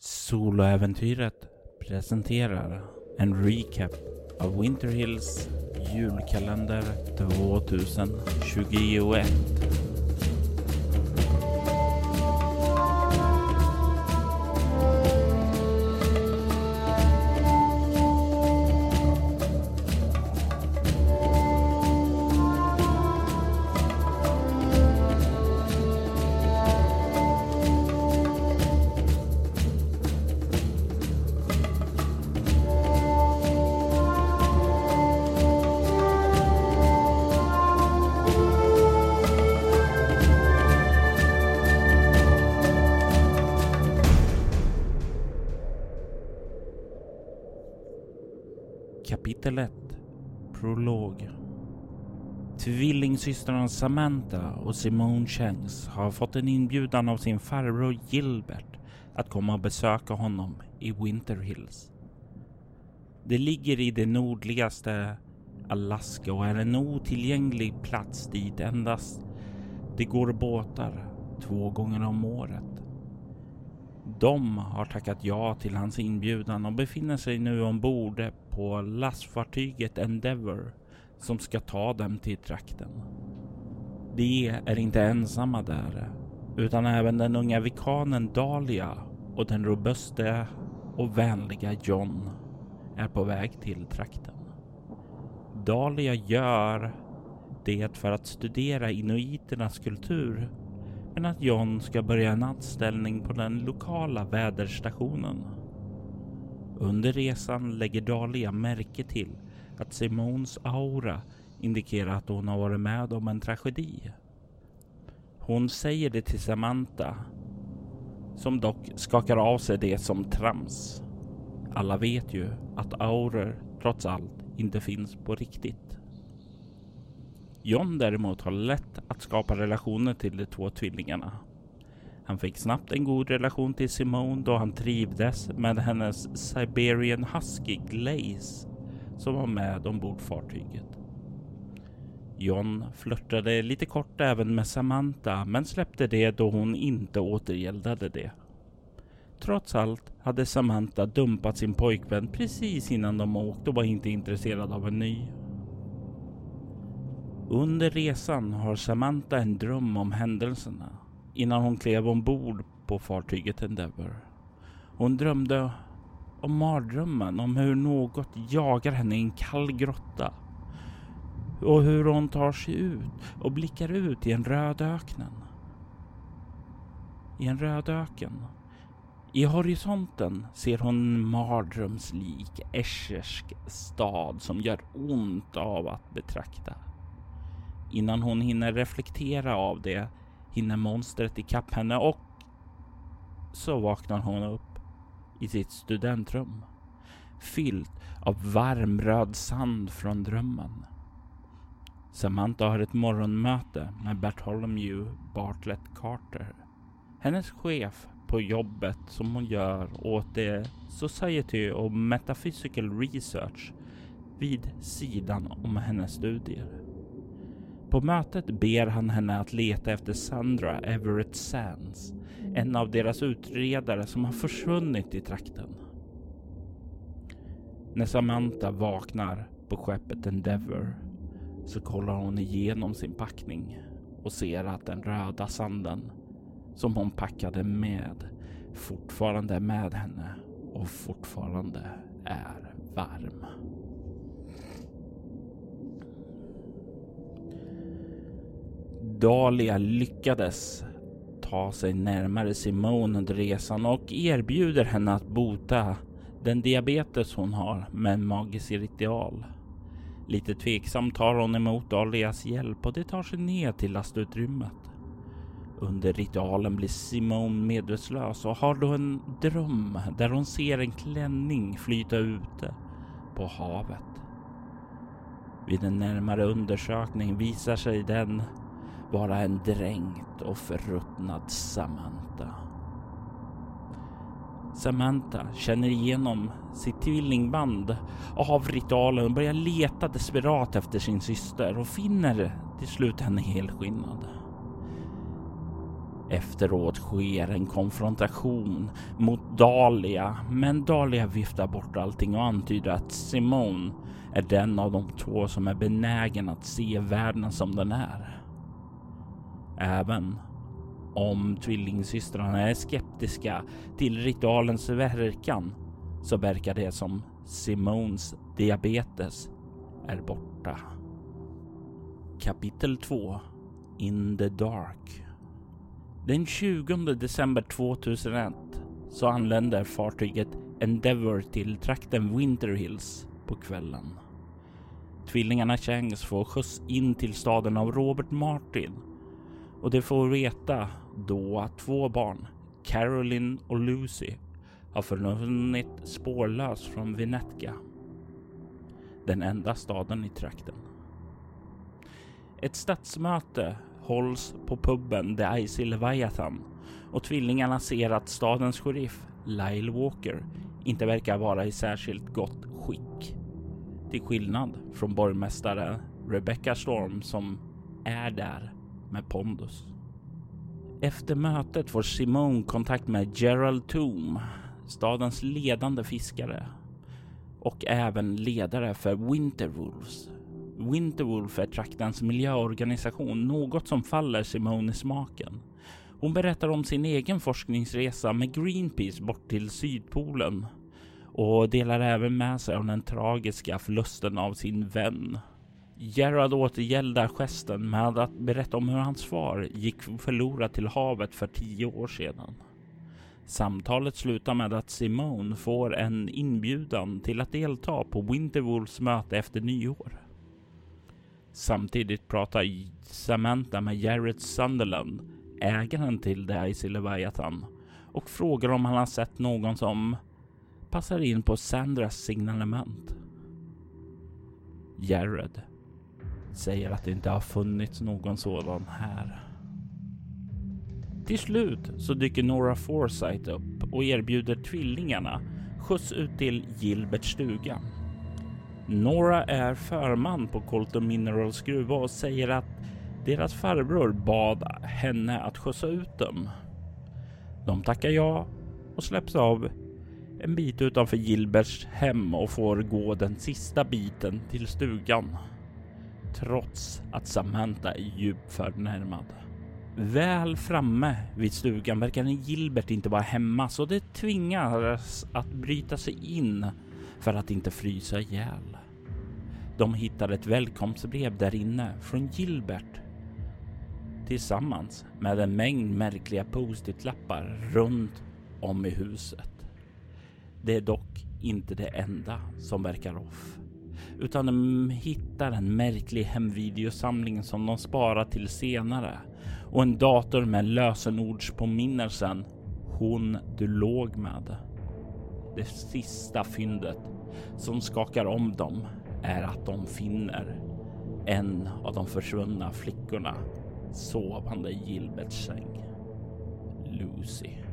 Soloäventyret presenterar en recap av Winter Hills julkalender 2021. Tvillingsystrarna Samantha och Simone Changs har fått en inbjudan av sin farbror Gilbert att komma och besöka honom i Winter Hills. Det ligger i det nordligaste Alaska och är en otillgänglig plats dit endast det går båtar två gånger om året. De har tackat ja till hans inbjudan och befinner sig nu ombord på lastfartyget Endeavour som ska ta dem till trakten. De är inte ensamma där, utan även den unga vikanen Dahlia och den robuste och vänliga John är på väg till trakten. Dahlia gör det för att studera inuiternas kultur men att John ska börja en anställning på den lokala väderstationen. Under resan lägger Dahlia märke till att Simons aura indikerar att hon har varit med om en tragedi. Hon säger det till Samantha som dock skakar av sig det som trams. Alla vet ju att auror trots allt inte finns på riktigt. John däremot har lätt att skapa relationer till de två tvillingarna. Han fick snabbt en god relation till Simone då han trivdes med hennes Siberian Husky Glaze som var med ombord fartyget. John flörtade lite kort även med Samantha men släppte det då hon inte återgäldade det. Trots allt hade Samantha dumpat sin pojkvän precis innan de åkte och var inte intresserad av en ny. Under resan har Samantha en dröm om händelserna innan hon klev ombord på fartyget Endeavour. Hon drömde om mardrömmen om hur något jagar henne i en kall grotta och hur hon tar sig ut och blickar ut i en röd öknen. I en röd öken. I horisonten ser hon en mardrömslik Eschersk stad som gör ont av att betrakta. Innan hon hinner reflektera av det hinner monstret ikapp henne och så vaknar hon upp i sitt studentrum fyllt av varm röd sand från drömmen. Samantha har ett morgonmöte med Bartholomew Bartlett Carter, hennes chef på jobbet som hon gör åt The Society of Metaphysical Research vid sidan om hennes studier. På mötet ber han henne att leta efter Sandra Everett Sands, en av deras utredare som har försvunnit i trakten. När Samantha vaknar på skeppet Endeavour så kollar hon igenom sin packning och ser att den röda sanden som hon packade med fortfarande är med henne och fortfarande är varm. Dahlia lyckades ta sig närmare Simone under resan och erbjuder henne att bota den diabetes hon har med en magisk ritual. Lite tveksamt tar hon emot Alias hjälp och det tar sig ner till lastutrymmet. Under ritualen blir Simone medvetslös och har då en dröm där hon ser en klänning flyta ute på havet. Vid en närmare undersökning visar sig den vara en dränkt och förruttnad Samantha. Samantha känner igenom sitt tvillingband av ritualen och börjar leta desperat efter sin syster och finner till slut henne helskinnad. Efteråt sker en konfrontation mot Dahlia, men Dahlia viftar bort allting och antyder att Simone är den av de två som är benägen att se världen som den är. Även om tvillingsystrarna är skeptiska till ritualens verkan så verkar det som Simons diabetes är borta. Kapitel 2 In the Dark Den 20 december 2001 så anländer fartyget Endeavour till trakten Winter Hills på kvällen. Tvillingarna Changs får skjuts in till staden av Robert Martin och de får veta då att två barn, Caroline och Lucy, har försvunnit spårlöst från Vinetka, Den enda staden i trakten. Ett stadsmöte hålls på puben The Icy Leviathan och tvillingarna ser att stadens sheriff Lyle Walker inte verkar vara i särskilt gott skick. Till skillnad från borgmästare Rebecca Storm som är där med pondus. Efter mötet får Simone kontakt med Gerald Toom, stadens ledande fiskare och även ledare för Winterwolves. Winterwolf är traktens miljöorganisation, något som faller Simone i smaken. Hon berättar om sin egen forskningsresa med Greenpeace bort till Sydpolen och delar även med sig av den tragiska förlusten av sin vän. Gerard återgäldar gesten med att berätta om hur hans far gick förlorad till havet för tio år sedan. Samtalet slutar med att Simone får en inbjudan till att delta på Winterwolves möte efter nyår. Samtidigt pratar Samantha med Jared Sunderland, ägaren till The Icy Leviathan, och frågar om han har sett någon som passar in på Sandras signalement. Jared säger att det inte har funnits någon sådan här. Till slut så dyker Nora Forsyth upp och erbjuder tvillingarna skjuts ut till Gilberts stuga. Nora är förman på Colton Minerals gruva och säger att deras farbror bad henne att skjutsa ut dem. De tackar ja och släpps av en bit utanför Gilberts hem och får gå den sista biten till stugan. Trots att Samantha är djupt förnärmad. Väl framme vid stugan verkar Gilbert inte vara hemma så det tvingas att bryta sig in för att inte frysa ihjäl. De hittar ett välkomstbrev där inne från Gilbert tillsammans med en mängd märkliga post-it-lappar runt om i huset. Det är dock inte det enda som verkar off, utan de hittar en märklig hemvideosamling som de sparar till senare och en dator med lösenordspåminnelsen hon du låg med. Det sista fyndet som skakar om dem är att de finner en av de försvunna flickorna sovande i Gilberts säng. Lucy.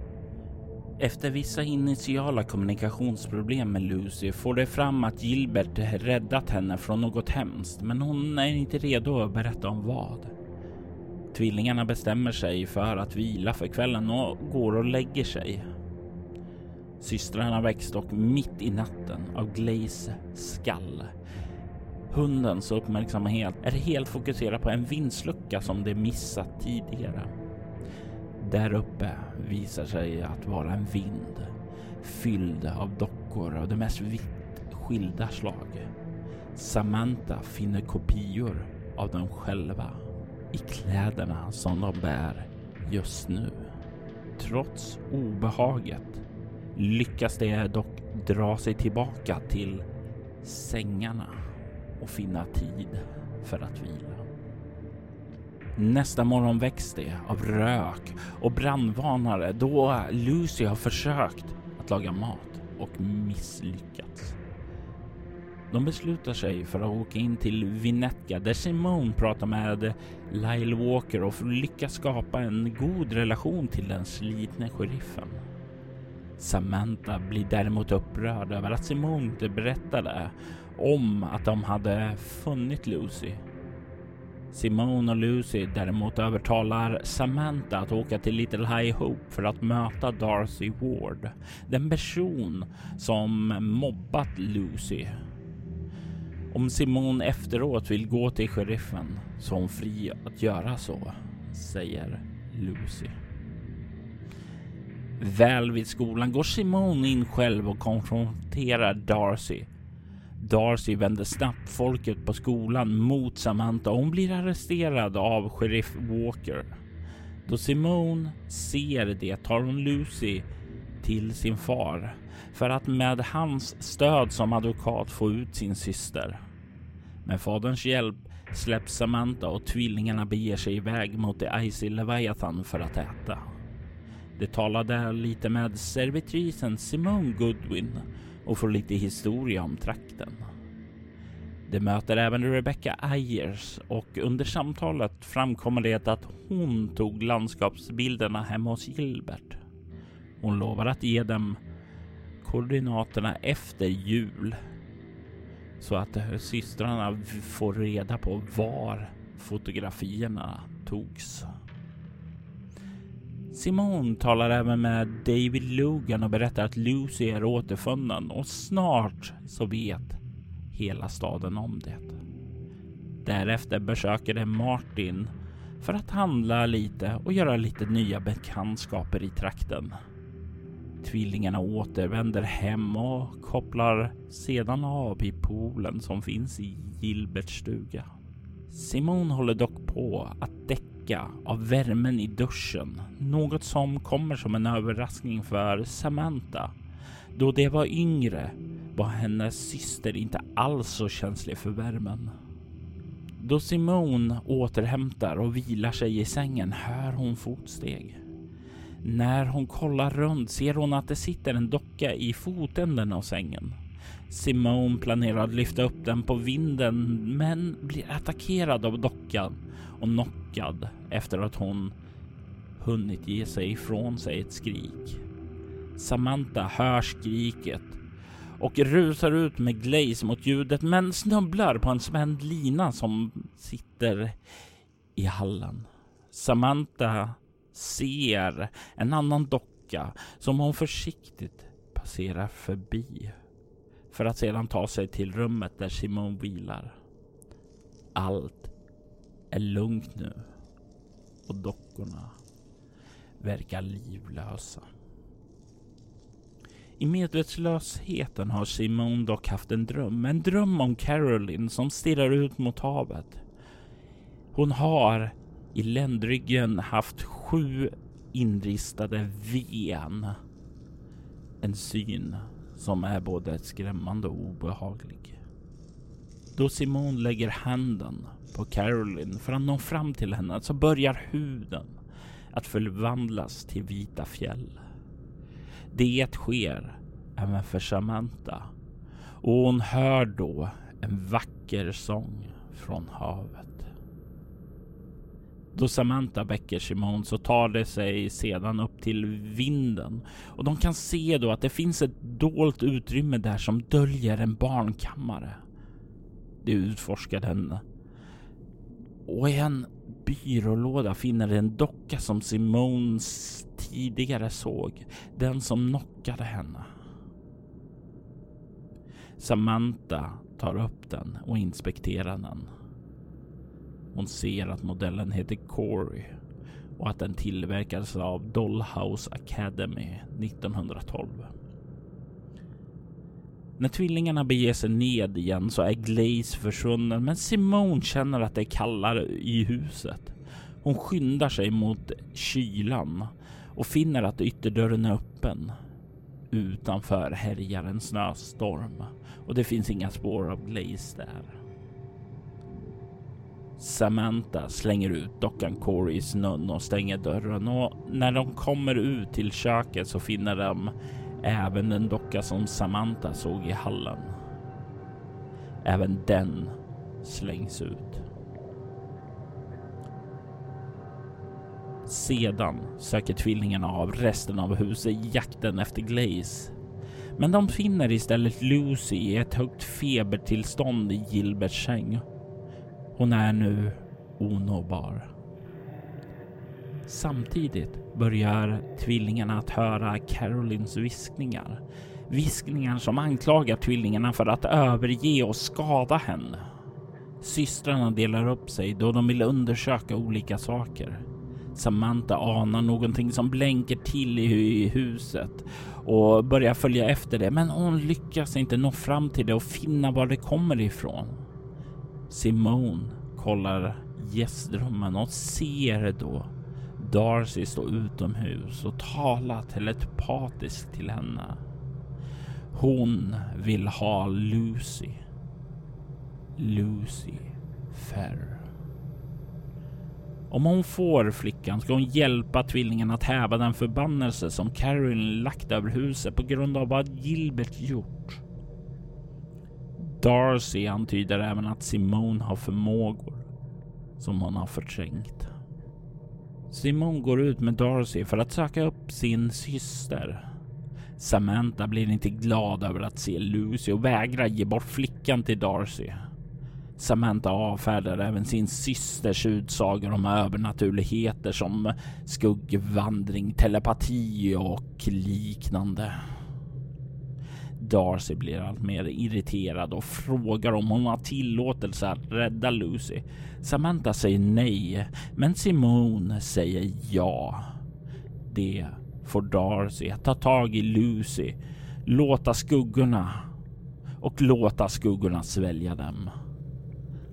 Efter vissa initiala kommunikationsproblem med Lucy får det fram att Gilbert räddat henne från något hemskt, men hon är inte redo att berätta om vad. Tvillingarna bestämmer sig för att vila för kvällen och går och lägger sig. Systrarna väcks dock mitt i natten av Glaze skall. Hundens uppmärksamhet är helt fokuserad på en vindslucka som de missat tidigare. Där uppe visar sig att vara en vind fylld av dockor av de mest vitt skilda slag. Samantha finner kopior av dem själva i kläderna som de bär just nu. Trots obehaget lyckas de dock dra sig tillbaka till sängarna och finna tid för att vila. Nästa morgon väcks de av rök och brandvarnare då Lucy har försökt att laga mat och misslyckats. De beslutar sig för att åka in till Vinetka där Simone pratar med Lyle Walker och lyckas skapa en god relation till den slitne sheriffen. Samantha blir däremot upprörd över att Simone inte berättade om att de hade funnit Lucy Simone och Lucy däremot övertalar Samantha att åka till Little High Hope för att möta Darcy Ward, den person som mobbat Lucy. Om Simone efteråt vill gå till sheriffen så är hon fri att göra så, säger Lucy. Väl vid skolan går Simone in själv och konfronterar Darcy Darcy vänder snabbt folket på skolan mot Samantha och hon blir arresterad av sheriff Walker. Då Simone ser det tar hon Lucy till sin far för att med hans stöd som advokat få ut sin syster. Med faderns hjälp släpps Samantha och tvillingarna beger sig iväg mot The Icy Leviathan för att äta. De talade lite med servitrisen Simone Goodwin och får lite historia om trakten. De möter även Rebecca Ayers och under samtalet framkommer det att hon tog landskapsbilderna hemma hos Gilbert. Hon lovar att ge dem koordinaterna efter jul så att systrarna får reda på var fotografierna togs. Simon talar även med David Logan och berättar att Lucy är återfunnen och snart så vet hela staden om det. Därefter besöker de Martin för att handla lite och göra lite nya bekantskaper i trakten. Tvillingarna återvänder hem och kopplar sedan av i poolen som finns i Gilberts stuga. Simon håller dock på att däcka av värmen i duschen, något som kommer som en överraskning för Samantha. Då de var yngre var hennes syster inte alls så känslig för värmen. Då Simone återhämtar och vilar sig i sängen hör hon fotsteg. När hon kollar runt ser hon att det sitter en docka i fotänden av sängen. Simone planerar att lyfta upp den på vinden men blir attackerad av dockan och knockad efter att hon hunnit ge sig ifrån sig ett skrik. Samantha hör skriket och rusar ut med Glaze mot ljudet men snubblar på en spänd lina som sitter i hallen. Samantha ser en annan docka som hon försiktigt passerar förbi för att sedan ta sig till rummet där Simon vilar. Allt är lugnt nu och dockorna verkar livlösa. I medvetslösheten har Simone dock haft en dröm. En dröm om Caroline som stirrar ut mot havet. Hon har i ländryggen haft sju inristade ven. En syn som är både skrämmande och obehaglig. Då Simone lägger handen på Caroline för att nå fram till henne så börjar huden att förvandlas till vita fjäll. Det sker även för Samantha och hon hör då en vacker sång från havet. Då Samantha väcker Simone så tar det sig sedan upp till vinden och de kan se då att det finns ett dolt utrymme där som döljer en barnkammare. De utforskar den och i en byrålåda finner de en docka som Simons tidigare såg, den som knockade henne. Samantha tar upp den och inspekterar den. Hon ser att modellen heter Corey och att den tillverkades av Dollhouse Academy 1912. När tvillingarna beger sig ned igen så är Glaze försvunnen men Simone känner att det är kallare i huset. Hon skyndar sig mot kylan och finner att ytterdörren är öppen. Utanför härjar en snöstorm och det finns inga spår av Glaze där. Samantha slänger ut dockan Corey i snön och stänger dörren och när de kommer ut till köket så finner de även den docka som Samantha såg i hallen. Även den slängs ut. Sedan söker tvillingarna av resten av huset i jakten efter Glaze. Men de finner istället Lucy i ett högt febertillstånd i Gilberts säng. Hon är nu onåbar. Samtidigt börjar tvillingarna att höra Carolines viskningar. Viskningar som anklagar tvillingarna för att överge och skada henne. Systrarna delar upp sig då de vill undersöka olika saker. Samantha anar någonting som blänker till i huset och börjar följa efter det, men hon lyckas inte nå fram till det och finna var det kommer ifrån. Simone kollar gästrummen och ser då Darcy stå utomhus och tala telepatiskt till henne. Hon vill ha Lucy. Lucy Fair. Om hon får flickan ska hon hjälpa tvillingen att häva den förbannelse som Karin lagt över huset på grund av vad Gilbert gjort. Darcy antyder även att Simone har förmågor som hon har förträngt. Simon går ut med Darcy för att söka upp sin syster. Samantha blir inte glad över att se Lucy och vägrar ge bort flickan till Darcy. Samantha avfärdar även sin systers utsagor om övernaturligheter som skuggvandring, telepati och liknande. Darcy blir allt mer irriterad och frågar om hon har tillåtelse att rädda Lucy. Samantha säger nej, men Simone säger ja. Det får Darcy att ta tag i Lucy, låta skuggorna och låta skuggorna svälja dem.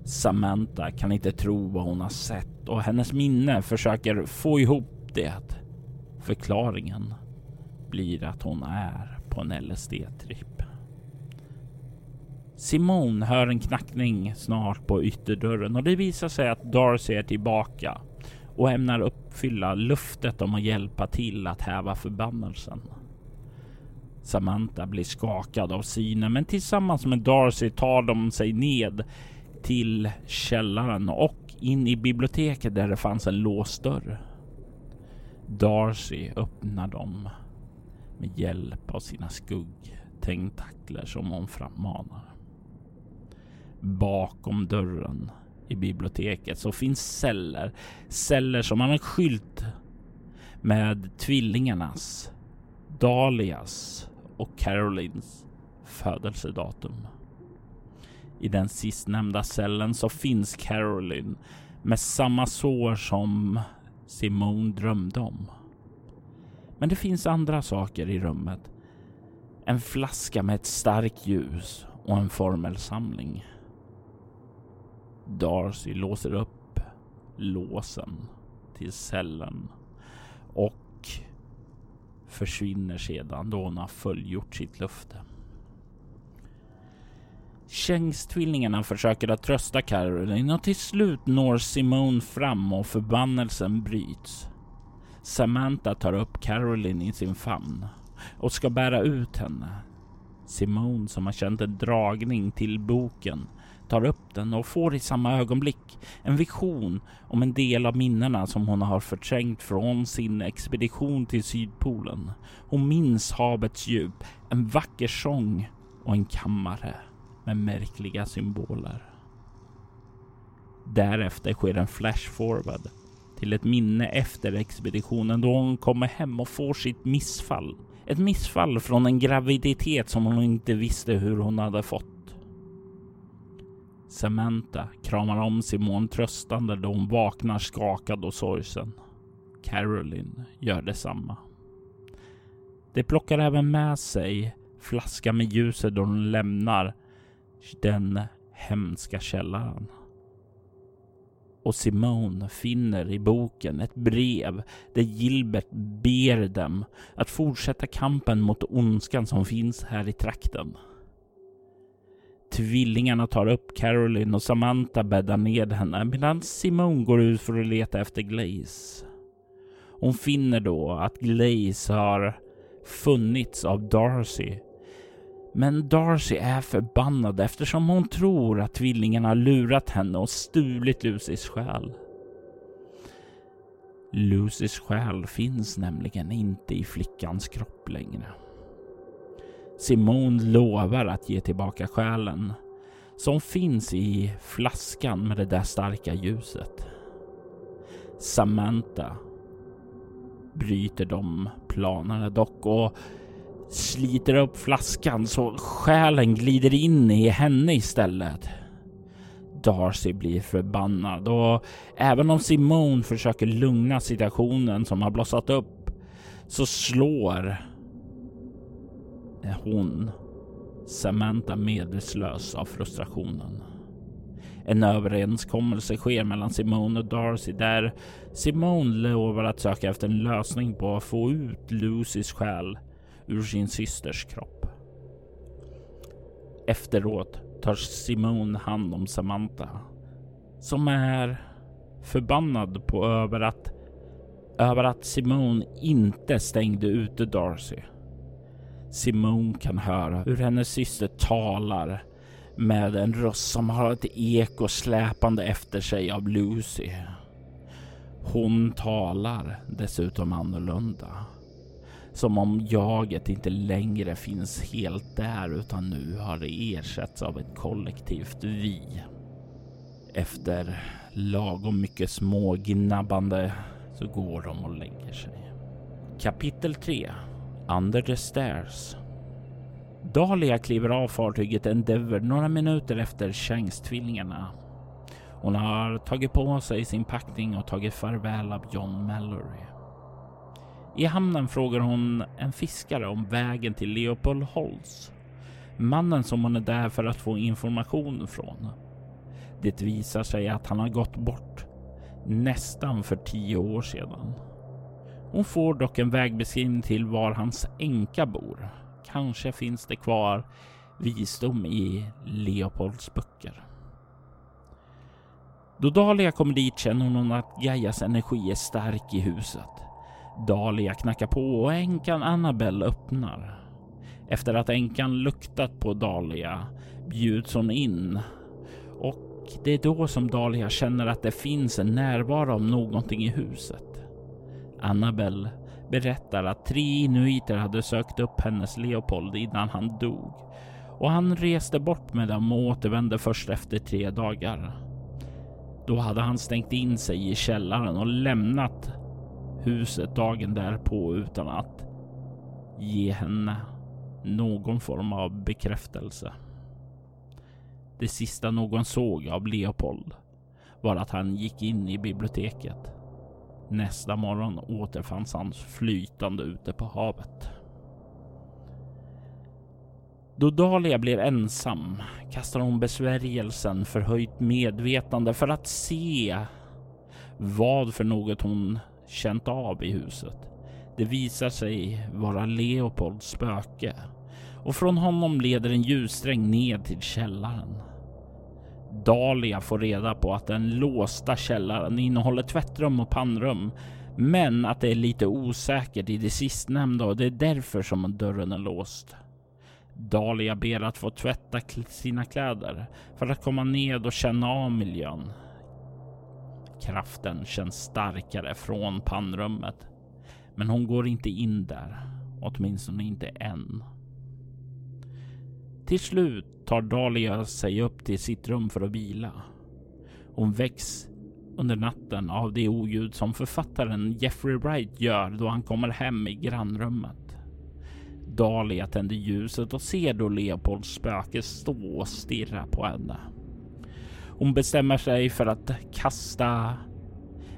Samantha kan inte tro vad hon har sett och hennes minne försöker få ihop det. Förklaringen blir att hon är på en LSD-tripp. Simone hör en knackning snart på ytterdörren och det visar sig att Darcy är tillbaka och ämnar uppfylla luftet om att hjälpa till att häva förbannelsen. Samantha blir skakad av synen men tillsammans med Darcy tar de sig ned till källaren och in i biblioteket där det fanns en låst dörr. Darcy öppnar dem med hjälp av sina skuggtentakler som hon frammanar. Bakom dörren i biblioteket så finns celler. Celler som har en skylt med tvillingarnas, Dalias och Carolines födelsedatum. I den sistnämnda cellen så finns Caroline med samma sår som Simone drömde om. Men det finns andra saker i rummet. En flaska med ett starkt ljus och en formelsamling. Darcy låser upp låsen till cellen och försvinner sedan då hon har fullgjort sitt löfte. Kängstvillingarna försöker att trösta Caroline och till slut når Simone fram och förbannelsen bryts. Samantha tar upp Caroline i sin famn och ska bära ut henne. Simone som har känt en dragning till boken tar upp den och får i samma ögonblick en vision om en del av minnena som hon har förträngt från sin expedition till Sydpolen. Hon minns havets djup, en vacker sång och en kammare med märkliga symboler. Därefter sker en flash forward till ett minne efter expeditionen då hon kommer hem och får sitt missfall. Ett missfall från en graviditet som hon inte visste hur hon hade fått. Samantha kramar om Simon tröstande då hon vaknar skakad och sorgsen. Caroline gör detsamma. De plockar även med sig flaska med ljuset då de lämnar den hemska källaren. Och Simone finner i boken ett brev där Gilbert ber dem att fortsätta kampen mot ondskan som finns här i trakten. Tvillingarna tar upp Caroline och Samantha bäddar ned henne medan Simone går ut för att leta efter Glaze. Hon finner då att Glaze har funnits av Darcy men Darcy är förbannad eftersom hon tror att tvillingarna har lurat henne och stulit Lucys själ. Lucys själ finns nämligen inte i flickans kropp längre. Simone lovar att ge tillbaka själen som finns i flaskan med det där starka ljuset. Samantha bryter de planerna dock och sliter upp flaskan så själen glider in i henne istället. Darcy blir förbannad och även om Simone försöker lugna situationen som har blossat upp så slår hon Samantha medvetslös av frustrationen. En överenskommelse sker mellan Simone och Darcy där Simone lovar att söka efter en lösning på att få ut Lucys själ ur sin systers kropp. Efteråt tar Simone hand om Samantha som är förbannad på över att över att Simone inte stängde ute Darcy. Simone kan höra hur hennes syster talar med en röst som har ett eko släpande efter sig av Lucy. Hon talar dessutom annorlunda. Som om jaget inte längre finns helt där utan nu har det ersatts av ett kollektivt vi. Efter lagom mycket smågnabbande så går de och lägger sig. Kapitel 3 Under the Stairs Dahlia kliver av fartyget Endeavour några minuter efter Shanks-tvillingarna. Hon har tagit på sig sin packning och tagit farväl av John Mallory. I hamnen frågar hon en fiskare om vägen till Leopold Holtz. Mannen som hon är där för att få information från. Det visar sig att han har gått bort nästan för tio år sedan. Hon får dock en vägbeskrivning till var hans änka bor. Kanske finns det kvar visdom i Leopolds böcker. Då Dahlia kommer dit känner hon att Gaias energi är stark i huset. Dahlia knackar på och änkan Annabelle öppnar. Efter att änkan luktat på Dahlia bjuds hon in och det är då som Dahlia känner att det finns en närvaro av någonting i huset. Annabelle berättar att tre inuiter hade sökt upp hennes Leopold innan han dog och han reste bort med dem och återvände först efter tre dagar. Då hade han stängt in sig i källaren och lämnat huset dagen därpå utan att ge henne någon form av bekräftelse. Det sista någon såg av Leopold var att han gick in i biblioteket Nästa morgon återfanns han flytande ute på havet. Då Dahlia blir ensam kastar hon besvärjelsen förhöjt medvetande för att se vad för något hon känt av i huset. Det visar sig vara Leopolds spöke och från honom leder en ljussträng ned till källaren. Dahlia får reda på att den låsta källaren innehåller tvättrum och pannrum, men att det är lite osäkert i det sistnämnda och det är därför som dörren är låst. Dahlia ber att få tvätta sina kläder för att komma ned och känna av miljön. Kraften känns starkare från pannrummet, men hon går inte in där, åtminstone inte än. Till slut tar Dahlia sig upp till sitt rum för att vila. Hon väcks under natten av det oljud som författaren Jeffrey Wright gör då han kommer hem i grannrummet. Dahlia tänder ljuset och ser då Leopolds spöke stå och stirra på henne. Hon bestämmer sig för att kasta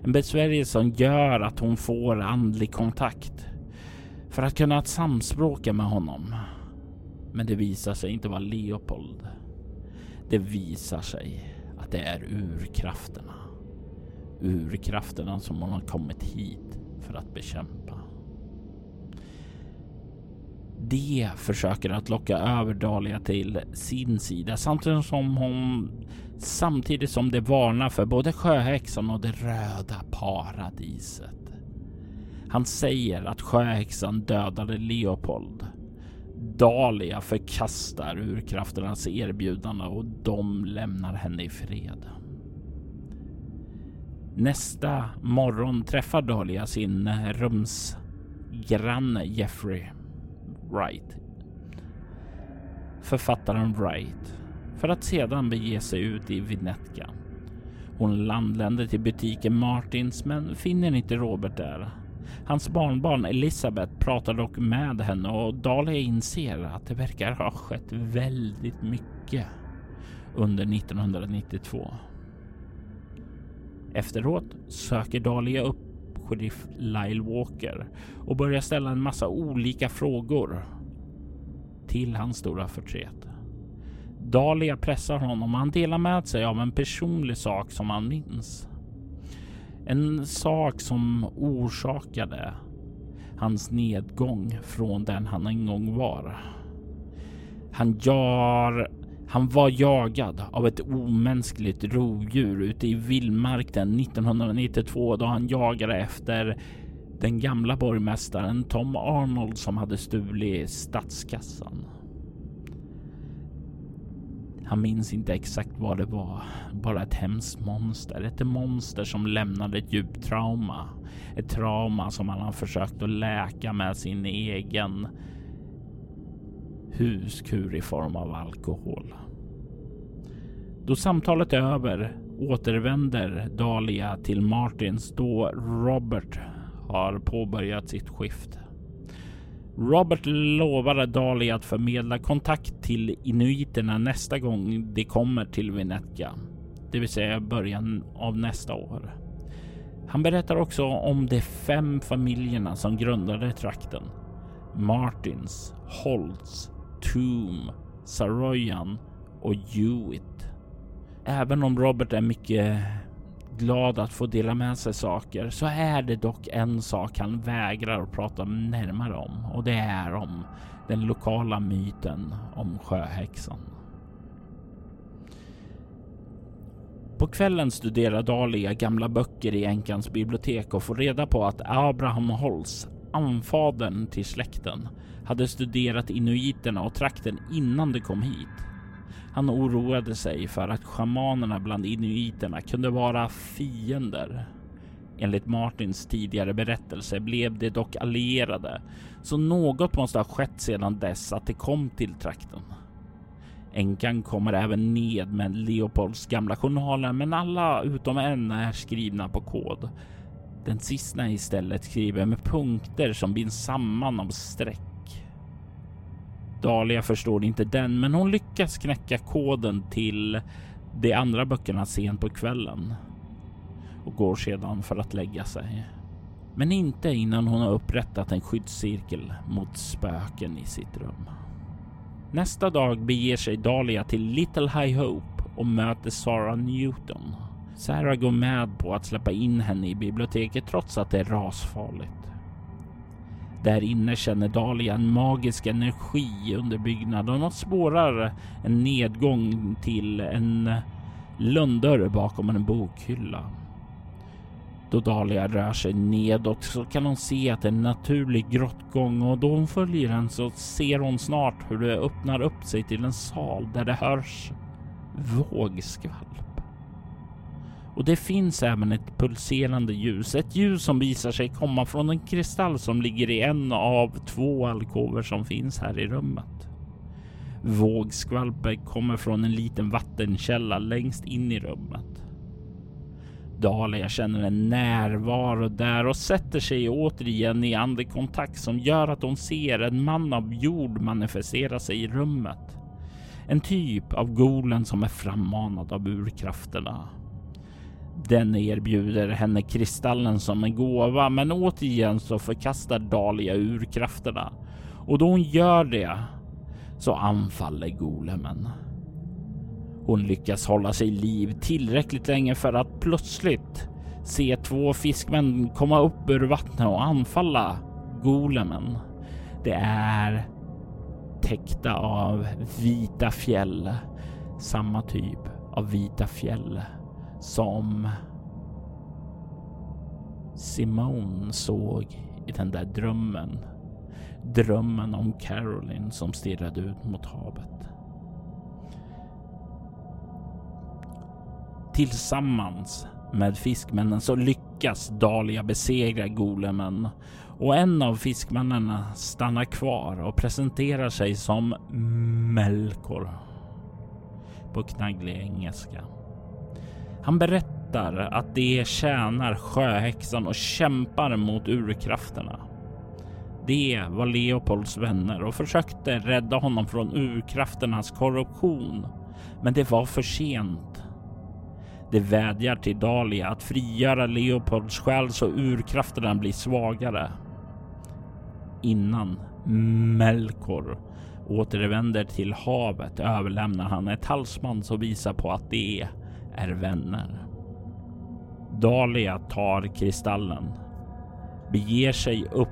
en besvärjelse som gör att hon får andlig kontakt för att kunna samspråka med honom. Men det visar sig inte vara Leopold. Det visar sig att det är urkrafterna. Urkrafterna som hon har kommit hit för att bekämpa. De försöker att locka över Dahlia till sin sida samtidigt som hon samtidigt som de varnar för både sjöhäxan och det röda paradiset. Han säger att sjöhäxan dödade Leopold Dahlia förkastar urkrafternas erbjudande och de lämnar henne i fred. Nästa morgon träffar Dahlia sin rumsgranne Jeffrey Wright. Författaren Wright för att sedan bege sig ut i Vinetka. Hon landländer till butiken Martins men finner inte Robert där. Hans barnbarn Elisabeth pratar dock med henne och Dahlia inser att det verkar ha skett väldigt mycket under 1992. Efteråt söker Dahlia upp sheriff Lyle Walker och börjar ställa en massa olika frågor till hans stora förtret. Dahlia pressar honom och han delar med sig av en personlig sak som han minns. En sak som orsakade hans nedgång från den han en gång var. Han, gör han var jagad av ett omänskligt rovdjur ute i vildmarken 1992 då han jagade efter den gamla borgmästaren Tom Arnold som hade stulit statskassan. Han minns inte exakt vad det var. Bara ett hemskt monster. Ett monster som lämnade ett djupt trauma. Ett trauma som han har försökt att läka med sin egen huskur i form av alkohol. Då samtalet är över återvänder Dahlia till Martins då Robert har påbörjat sitt skift. Robert lovade Dahlia att förmedla kontakt till inuiterna nästa gång de kommer till Vinetka, det vill säga början av nästa år. Han berättar också om de fem familjerna som grundade trakten. Martins, Holtz, Toom, Saroyan och Hewitt. Även om Robert är mycket glad att få dela med sig saker så är det dock en sak han vägrar att prata närmare om och det är om den lokala myten om sjöhäxan. På kvällen studerar Dahlia gamla böcker i änkans bibliotek och får reda på att Abraham Holz, anfadern till släkten, hade studerat inuiterna och trakten innan de kom hit. Han oroade sig för att shamanerna bland inuiterna kunde vara fiender. Enligt Martins tidigare berättelse blev de dock allierade, så något måste ha skett sedan dess att de kom till trakten. Änkan kommer även ned med Leopolds gamla journaler, men alla utom en är skrivna på kod. Den sista är istället skriven med punkter som binds samman av streck. Dahlia förstår inte den, men hon lyckas knäcka koden till de andra böckerna sent på kvällen och går sedan för att lägga sig. Men inte innan hon har upprättat en skyddscirkel mot spöken i sitt rum. Nästa dag beger sig Dahlia till Little High Hope och möter Sarah Newton. Sarah går med på att släppa in henne i biblioteket trots att det är rasfarligt. Där inne känner Dahlia en magisk energi under byggnaden och spårar en nedgång till en lönndörr bakom en bokhylla. Då Dahlia rör sig nedåt så kan hon se att det är en naturlig grottgång och då hon följer den så ser hon snart hur det öppnar upp sig till en sal där det hörs vågskvalp. Och det finns även ett pulserande ljus, ett ljus som visar sig komma från en kristall som ligger i en av två alkover som finns här i rummet. Vågskvalpet kommer från en liten vattenkälla längst in i rummet. Dahlia känner en närvaro där och sätter sig återigen i andekontakt som gör att hon ser en man av jord manifestera sig i rummet. En typ av golen som är frammanad av urkrafterna. Den erbjuder henne kristallen som en gåva, men återigen så förkastar Dahlia urkrafterna och då hon gör det så anfaller golemen. Hon lyckas hålla sig liv tillräckligt länge för att plötsligt se två fiskmän komma upp ur vattnet och anfalla golemen. Det är täckta av vita fjäll, samma typ av vita fjäll som Simone såg i den där drömmen. Drömmen om Caroline som stirrade ut mot havet. Tillsammans med fiskmännen så lyckas Dahlia besegra golemen och en av fiskmännen stannar kvar och presenterar sig som Melkor på knagglig engelska. Han berättar att de tjänar sjöhäxan och kämpar mot urkrafterna. De var Leopolds vänner och försökte rädda honom från urkrafternas korruption. Men det var för sent. De vädjar till Dalia att frigöra Leopolds själ så urkrafterna blir svagare. Innan Melkor återvänder till havet överlämnar han ett halsband som visar på att det är är vänner. Dahlia tar kristallen, beger sig upp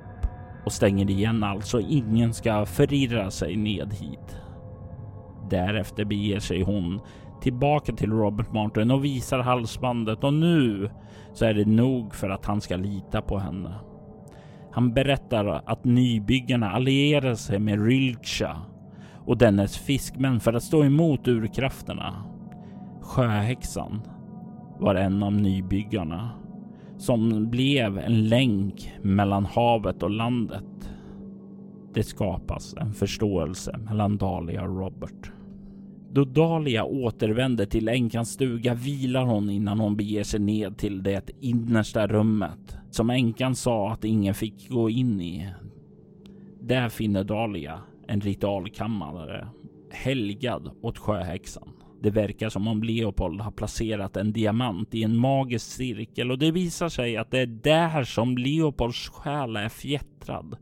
och stänger igen allt så ingen ska förirra sig ned hit. Därefter beger sig hon tillbaka till Robert Martin och visar halsbandet och nu så är det nog för att han ska lita på henne. Han berättar att nybyggarna allierar sig med Rylksha och dennes fiskmän för att stå emot urkrafterna. Sjöhäxan var en av nybyggarna som blev en länk mellan havet och landet. Det skapas en förståelse mellan Dahlia och Robert. Då Dahlia återvänder till änkans stuga vilar hon innan hon beger sig ned till det innersta rummet som änkan sa att ingen fick gå in i. Där finner Dahlia en ritualkammare helgad åt sjöhäxan. Det verkar som om Leopold har placerat en diamant i en magisk cirkel och det visar sig att det är där som Leopolds själ är fjättrad.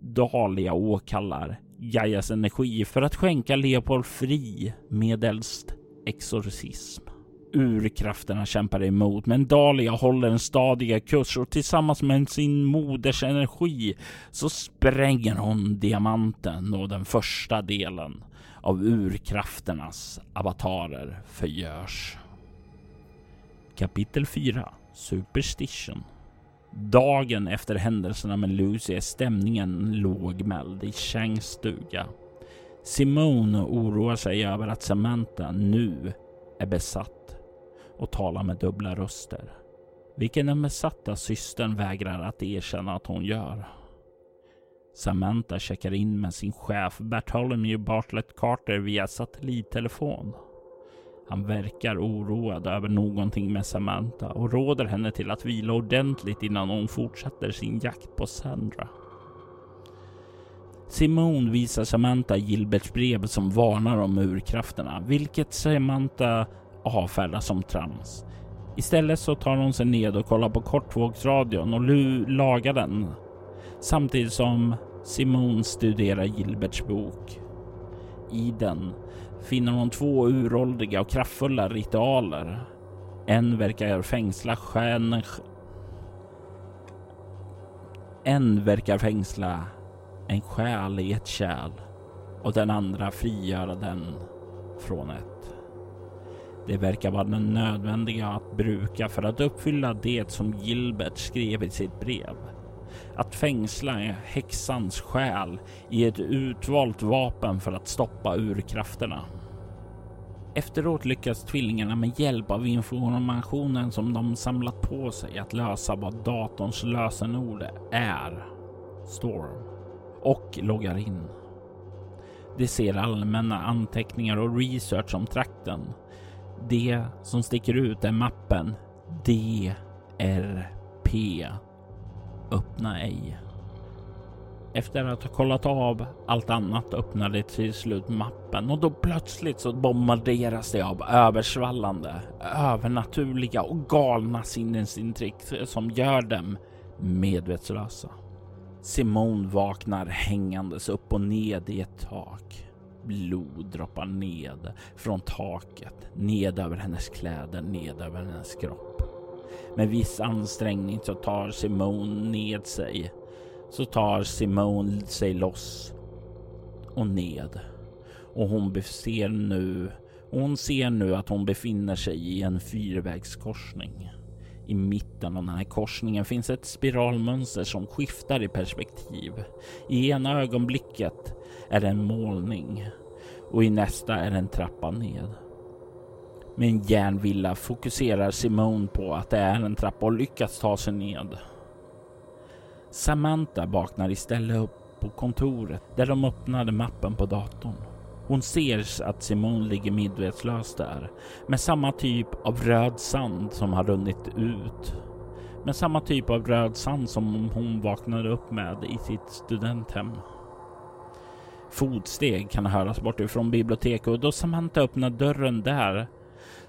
Dahlia åkallar Gaias energi för att skänka Leopold fri medelst exorcism. Urkrafterna kämpar emot, men Dahlia håller en stadiga kurs och tillsammans med sin moders energi så spränger hon diamanten och den första delen av urkrafternas avatarer förgörs. Kapitel 4 Superstition Dagen efter händelserna med Lucy är stämningen lågmäld i Changs stuga. Simone oroar sig över att Samantha nu är besatt och talar med dubbla röster. Vilken den besatta systern vägrar att erkänna att hon gör. Samantha checkar in med sin chef Bartholomew Bartlett Carter via satellittelefon. Han verkar oroad över någonting med Samantha och råder henne till att vila ordentligt innan hon fortsätter sin jakt på Sandra. Simone visar Samantha Gilberts brev som varnar om urkrafterna, vilket Samantha avfärdar som trams. Istället så tar hon sig ned och kollar på kortvågsradion och lagar den. Samtidigt som Simone studerar Gilberts bok. I den finner hon två uråldriga och kraftfulla ritualer. En verkar fängsla själen. En verkar fängsla en själ i ett kärl och den andra frigöra den från ett. Det verkar vara den nödvändiga att bruka för att uppfylla det som Gilbert skrev i sitt brev att fängsla häxans själ i ett utvalt vapen för att stoppa urkrafterna. Efteråt lyckas tvillingarna med hjälp av informationen som de samlat på sig att lösa vad datorns lösenord är, Storm, och loggar in. De ser allmänna anteckningar och research om trakten. Det som sticker ut är mappen DRP Öppna ej. Efter att ha kollat av allt annat öppnade till slut mappen och då plötsligt så bombarderas det av översvallande, övernaturliga och galna sinnesintryck som gör dem medvetslösa. Simone vaknar hängandes upp och ned i ett tak. Blod droppar ned från taket, ned över hennes kläder, ned över hennes kropp. Med viss ansträngning så tar Simone ned sig. Så tar Simone sig loss och ned. Och hon ser nu hon ser nu att hon befinner sig i en fyrvägskorsning. I mitten av den här korsningen finns ett spiralmönster som skiftar i perspektiv. I ena ögonblicket är det en målning och i nästa är det en trappa ned. Med en järnvilla fokuserar Simone på att det är en trappa och lyckas ta sig ned. Samantha vaknar istället upp på kontoret där de öppnade mappen på datorn. Hon ser att Simone ligger medvetslös där med samma typ av röd sand som har runnit ut. Med samma typ av röd sand som hon vaknade upp med i sitt studenthem. Fotsteg kan höras bortifrån biblioteket och då Samantha öppnar dörren där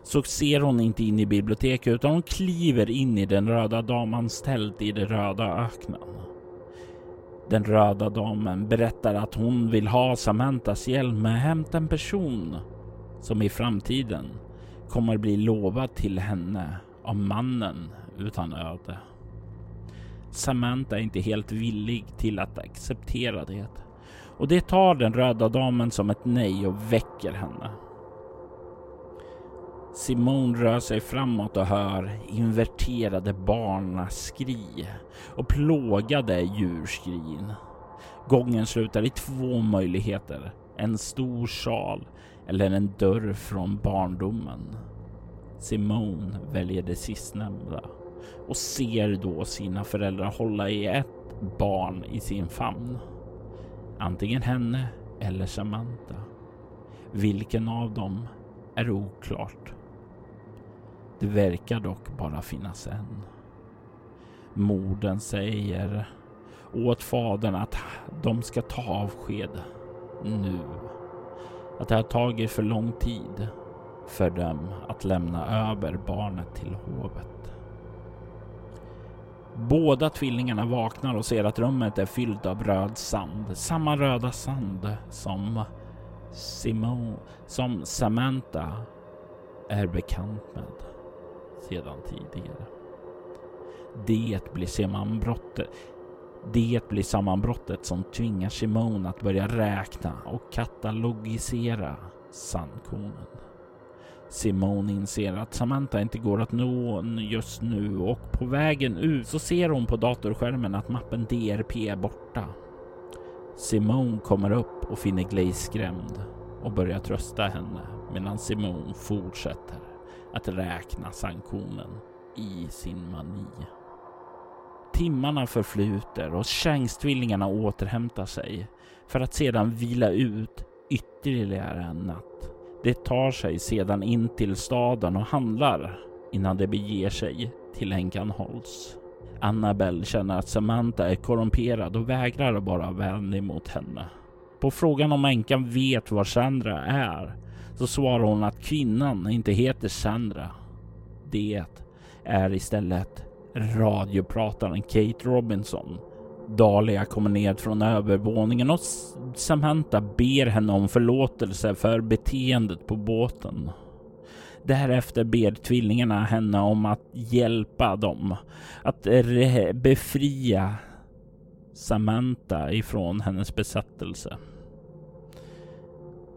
så ser hon inte in i biblioteket utan hon kliver in i den röda damans tält i den röda öknen. Den röda damen berättar att hon vill ha Samantas hjälp med att hämta en person som i framtiden kommer bli lovad till henne av mannen utan öde. Samantha är inte helt villig till att acceptera det och det tar den röda damen som ett nej och väcker henne. Simone rör sig framåt och hör inverterade barnaskri och plågade djurskrin. Gången slutar i två möjligheter. En stor sal eller en dörr från barndomen. Simone väljer det sistnämnda och ser då sina föräldrar hålla i ett barn i sin famn. Antingen henne eller Samantha. Vilken av dem är oklart. Det verkar dock bara finnas en. Morden säger åt fadern att de ska ta avsked nu. Att det har tagit för lång tid för dem att lämna över barnet till hovet. Båda tvillingarna vaknar och ser att rummet är fyllt av röd sand. Samma röda sand som Simon, som Samantha är bekant med sedan tidigare. Det blir sammanbrottet. Det blir sammanbrottet som tvingar Simone att börja räkna och katalogisera sandkornen. Simone inser att Samantha inte går att nå just nu och på vägen ut så ser hon på datorskärmen att mappen DRP är borta. Simone kommer upp och finner Glaze skrämd och börjar trösta henne medan Simone fortsätter att räkna sanktionen i sin mani. Timmarna förflyter och Changstvillingarna återhämtar sig för att sedan vila ut ytterligare en natt. De tar sig sedan in till staden och handlar innan de beger sig till änkan Holtz. Annabelle känner att Samantha är korrumperad och vägrar att vara vänlig mot henne. På frågan om änkan vet var Sandra är så svarar hon att kvinnan inte heter Sandra. Det är istället radioprataren Kate Robinson. Dahlia kommer ned från övervåningen och Samantha ber henne om förlåtelse för beteendet på båten. Därefter ber tvillingarna henne om att hjälpa dem att befria Samantha ifrån hennes besattelse.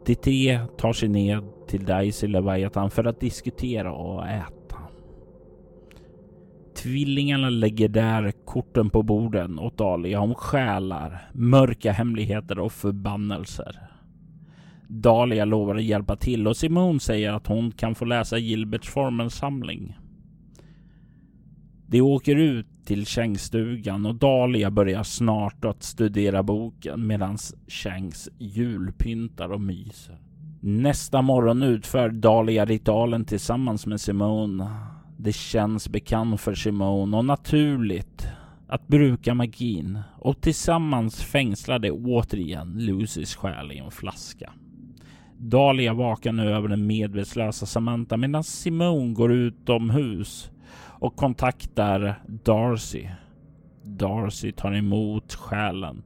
De tre tar sig ner till Daisy Leviathan för att diskutera och äta. Tvillingarna lägger där korten på borden åt Dahlia om själar, mörka hemligheter och förbannelser. Dahlia lovar att hjälpa till och Simone säger att hon kan få läsa Gilberts formelsamling. De åker ut till kängstugan och Dahlia börjar snart att studera boken medan Changs julpyntar och myser. Nästa morgon utför Dahlia ritualen tillsammans med Simone. Det känns bekant för Simone och naturligt att bruka magin och tillsammans fängslar de återigen Lucys själ i en flaska. Dahlia vakar nu över den medvetslösa Samantha medan Simone går utomhus och kontaktar Darcy. Darcy tar emot själen,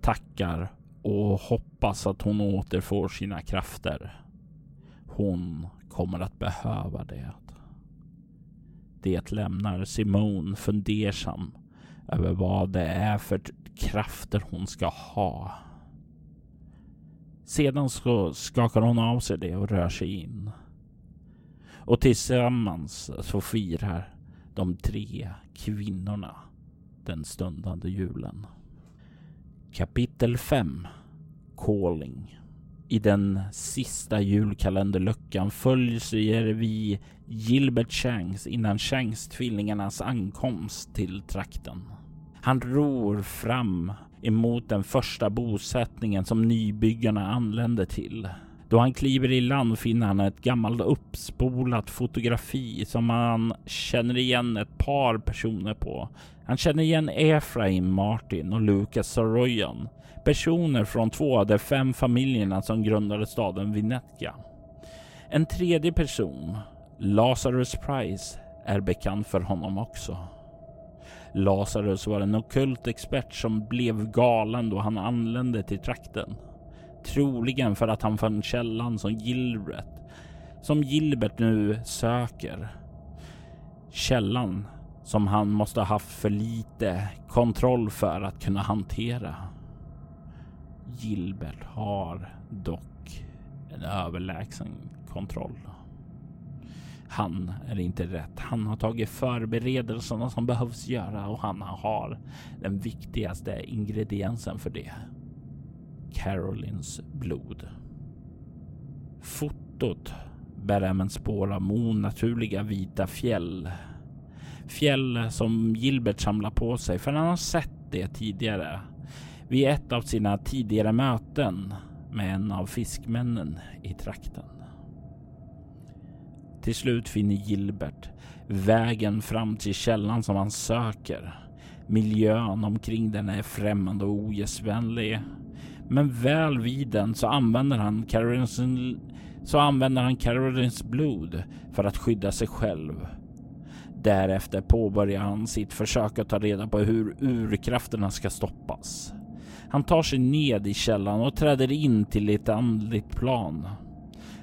tackar och hoppas att hon återfår sina krafter. Hon kommer att behöva det. Det lämnar Simone fundersam över vad det är för krafter hon ska ha. Sedan så skakar hon av sig det och rör sig in. Och tillsammans så firar de tre kvinnorna den stundande julen. Kapitel 5 Calling i den sista julkalenderluckan följer vi Gilbert Shanks innan Shanks-tvillingarnas ankomst till trakten. Han ror fram emot den första bosättningen som nybyggarna anländer till. Då han kliver i land finner han ett gammalt uppspolat fotografi som han känner igen ett par personer på. Han känner igen Efraim Martin och Lucas Soroyan, personer från två av de fem familjerna som grundade staden Vinetka. En tredje person, Lazarus Price, är bekant för honom också. Lazarus var en okult expert som blev galen då han anlände till trakten. Troligen för att han fann källan som Gilbert, som Gilbert nu söker. Källan som han måste ha haft för lite kontroll för att kunna hantera. Gilbert har dock en överlägsen kontroll. Han är inte rätt. Han har tagit förberedelserna som behövs göra och han har den viktigaste ingrediensen för det. Carolins blod. Fotot bär även spår av onaturliga vita fjäll. Fjäll som Gilbert samlar på sig för han har sett det tidigare vid ett av sina tidigare möten med en av fiskmännen i trakten. Till slut finner Gilbert vägen fram till källan som han söker. Miljön omkring den är främmande och ogästvänlig. Men väl vid den så använder han Carolins, så använder han Carolins blod för att skydda sig själv. Därefter påbörjar han sitt försök att ta reda på hur urkrafterna ska stoppas. Han tar sig ned i källan och träder in till ett andligt plan.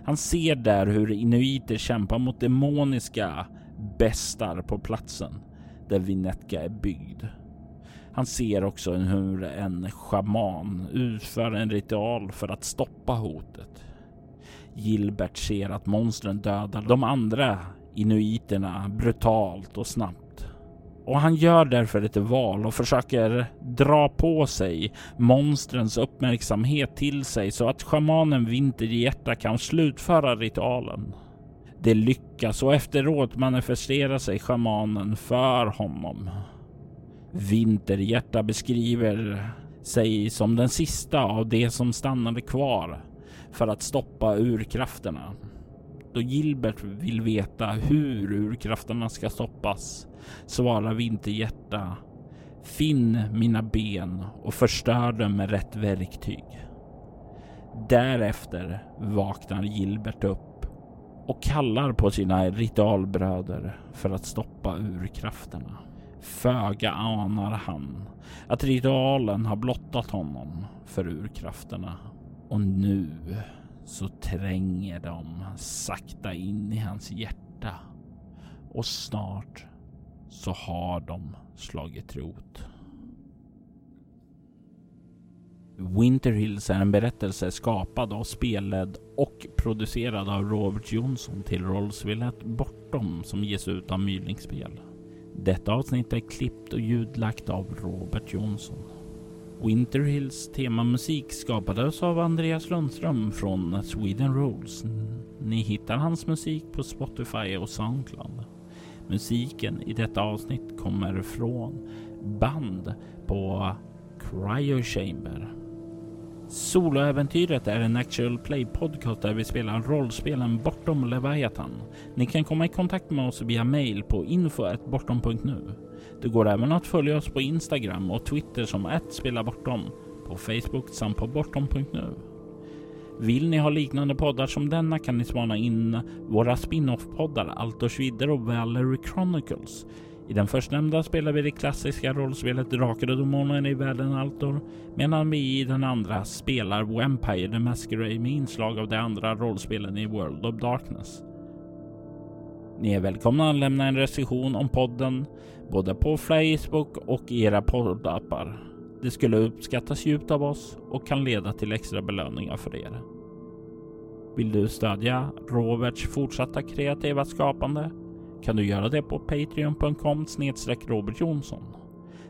Han ser där hur inuiter kämpar mot demoniska bestar på platsen där Vinetka är byggd. Han ser också hur en shaman utför en ritual för att stoppa hotet. Gilbert ser att monstren dödar de andra inuiterna brutalt och snabbt och han gör därför ett val och försöker dra på sig monstrens uppmärksamhet till sig så att shamanen Vinterhjärta kan slutföra ritualen. Det lyckas och efteråt manifesterar sig shamanen för honom. Vinterhjärta beskriver sig som den sista av de som stannade kvar för att stoppa urkrafterna. Då Gilbert vill veta hur urkrafterna ska stoppas svarar Vinterhjärta. Finn mina ben och förstör dem med rätt verktyg. Därefter vaknar Gilbert upp och kallar på sina ritualbröder för att stoppa urkrafterna. Föga anar han att ritualen har blottat honom för urkrafterna och nu så tränger de sakta in i hans hjärta och snart så har de slagit rot. Winter Hills är en berättelse skapad av spelledd och producerad av Robert Jonsson till rollspelet Bortom som ges ut av Mylingspel. Detta avsnitt är klippt och ljudlagt av Robert Jonsson. Winter Hills temamusik skapades av Andreas Lundström från Sweden Rolls. Ni hittar hans musik på Spotify och Soundcloud. Musiken i detta avsnitt kommer från band på Cryo Chamber. Soloäventyret är en actual play podcast där vi spelar rollspelen Bortom Leviathan. Ni kan komma i kontakt med oss via mail på info.bortom.nu. Det går även att följa oss på Instagram och Twitter som @spelabortom, på Facebook samt på bortom.nu. Vill ni ha liknande poddar som denna kan ni spana in våra spin-off-poddar Altors vidder och Valerie Chronicles. I den förstnämnda spelar vi det klassiska rollspelet Drakar och Demoner i världen Altor, medan vi i den andra spelar Vampire the Masquerade med inslag av de andra rollspelen i World of Darkness. Ni är välkomna att lämna en recension om podden både på Facebook och i era poddappar. Det skulle uppskattas djupt av oss och kan leda till extra belöningar för er. Vill du stödja Roberts fortsatta kreativa skapande kan du göra det på patreon.com snedstreck Robert Jonsson.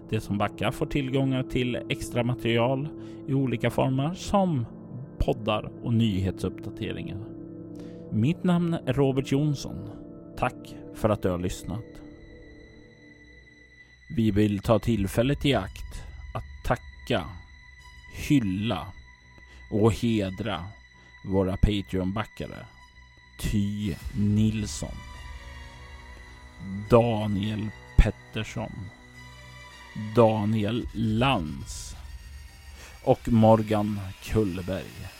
De som backar får tillgångar till extra material i olika former som poddar och nyhetsuppdateringar. Mitt namn är Robert Jonsson. Tack för att du har lyssnat. Vi vill ta tillfället i akt att tacka, hylla och hedra våra Patreon-backare. Ty Nilsson. Daniel Pettersson. Daniel Lantz och Morgan Kullberg.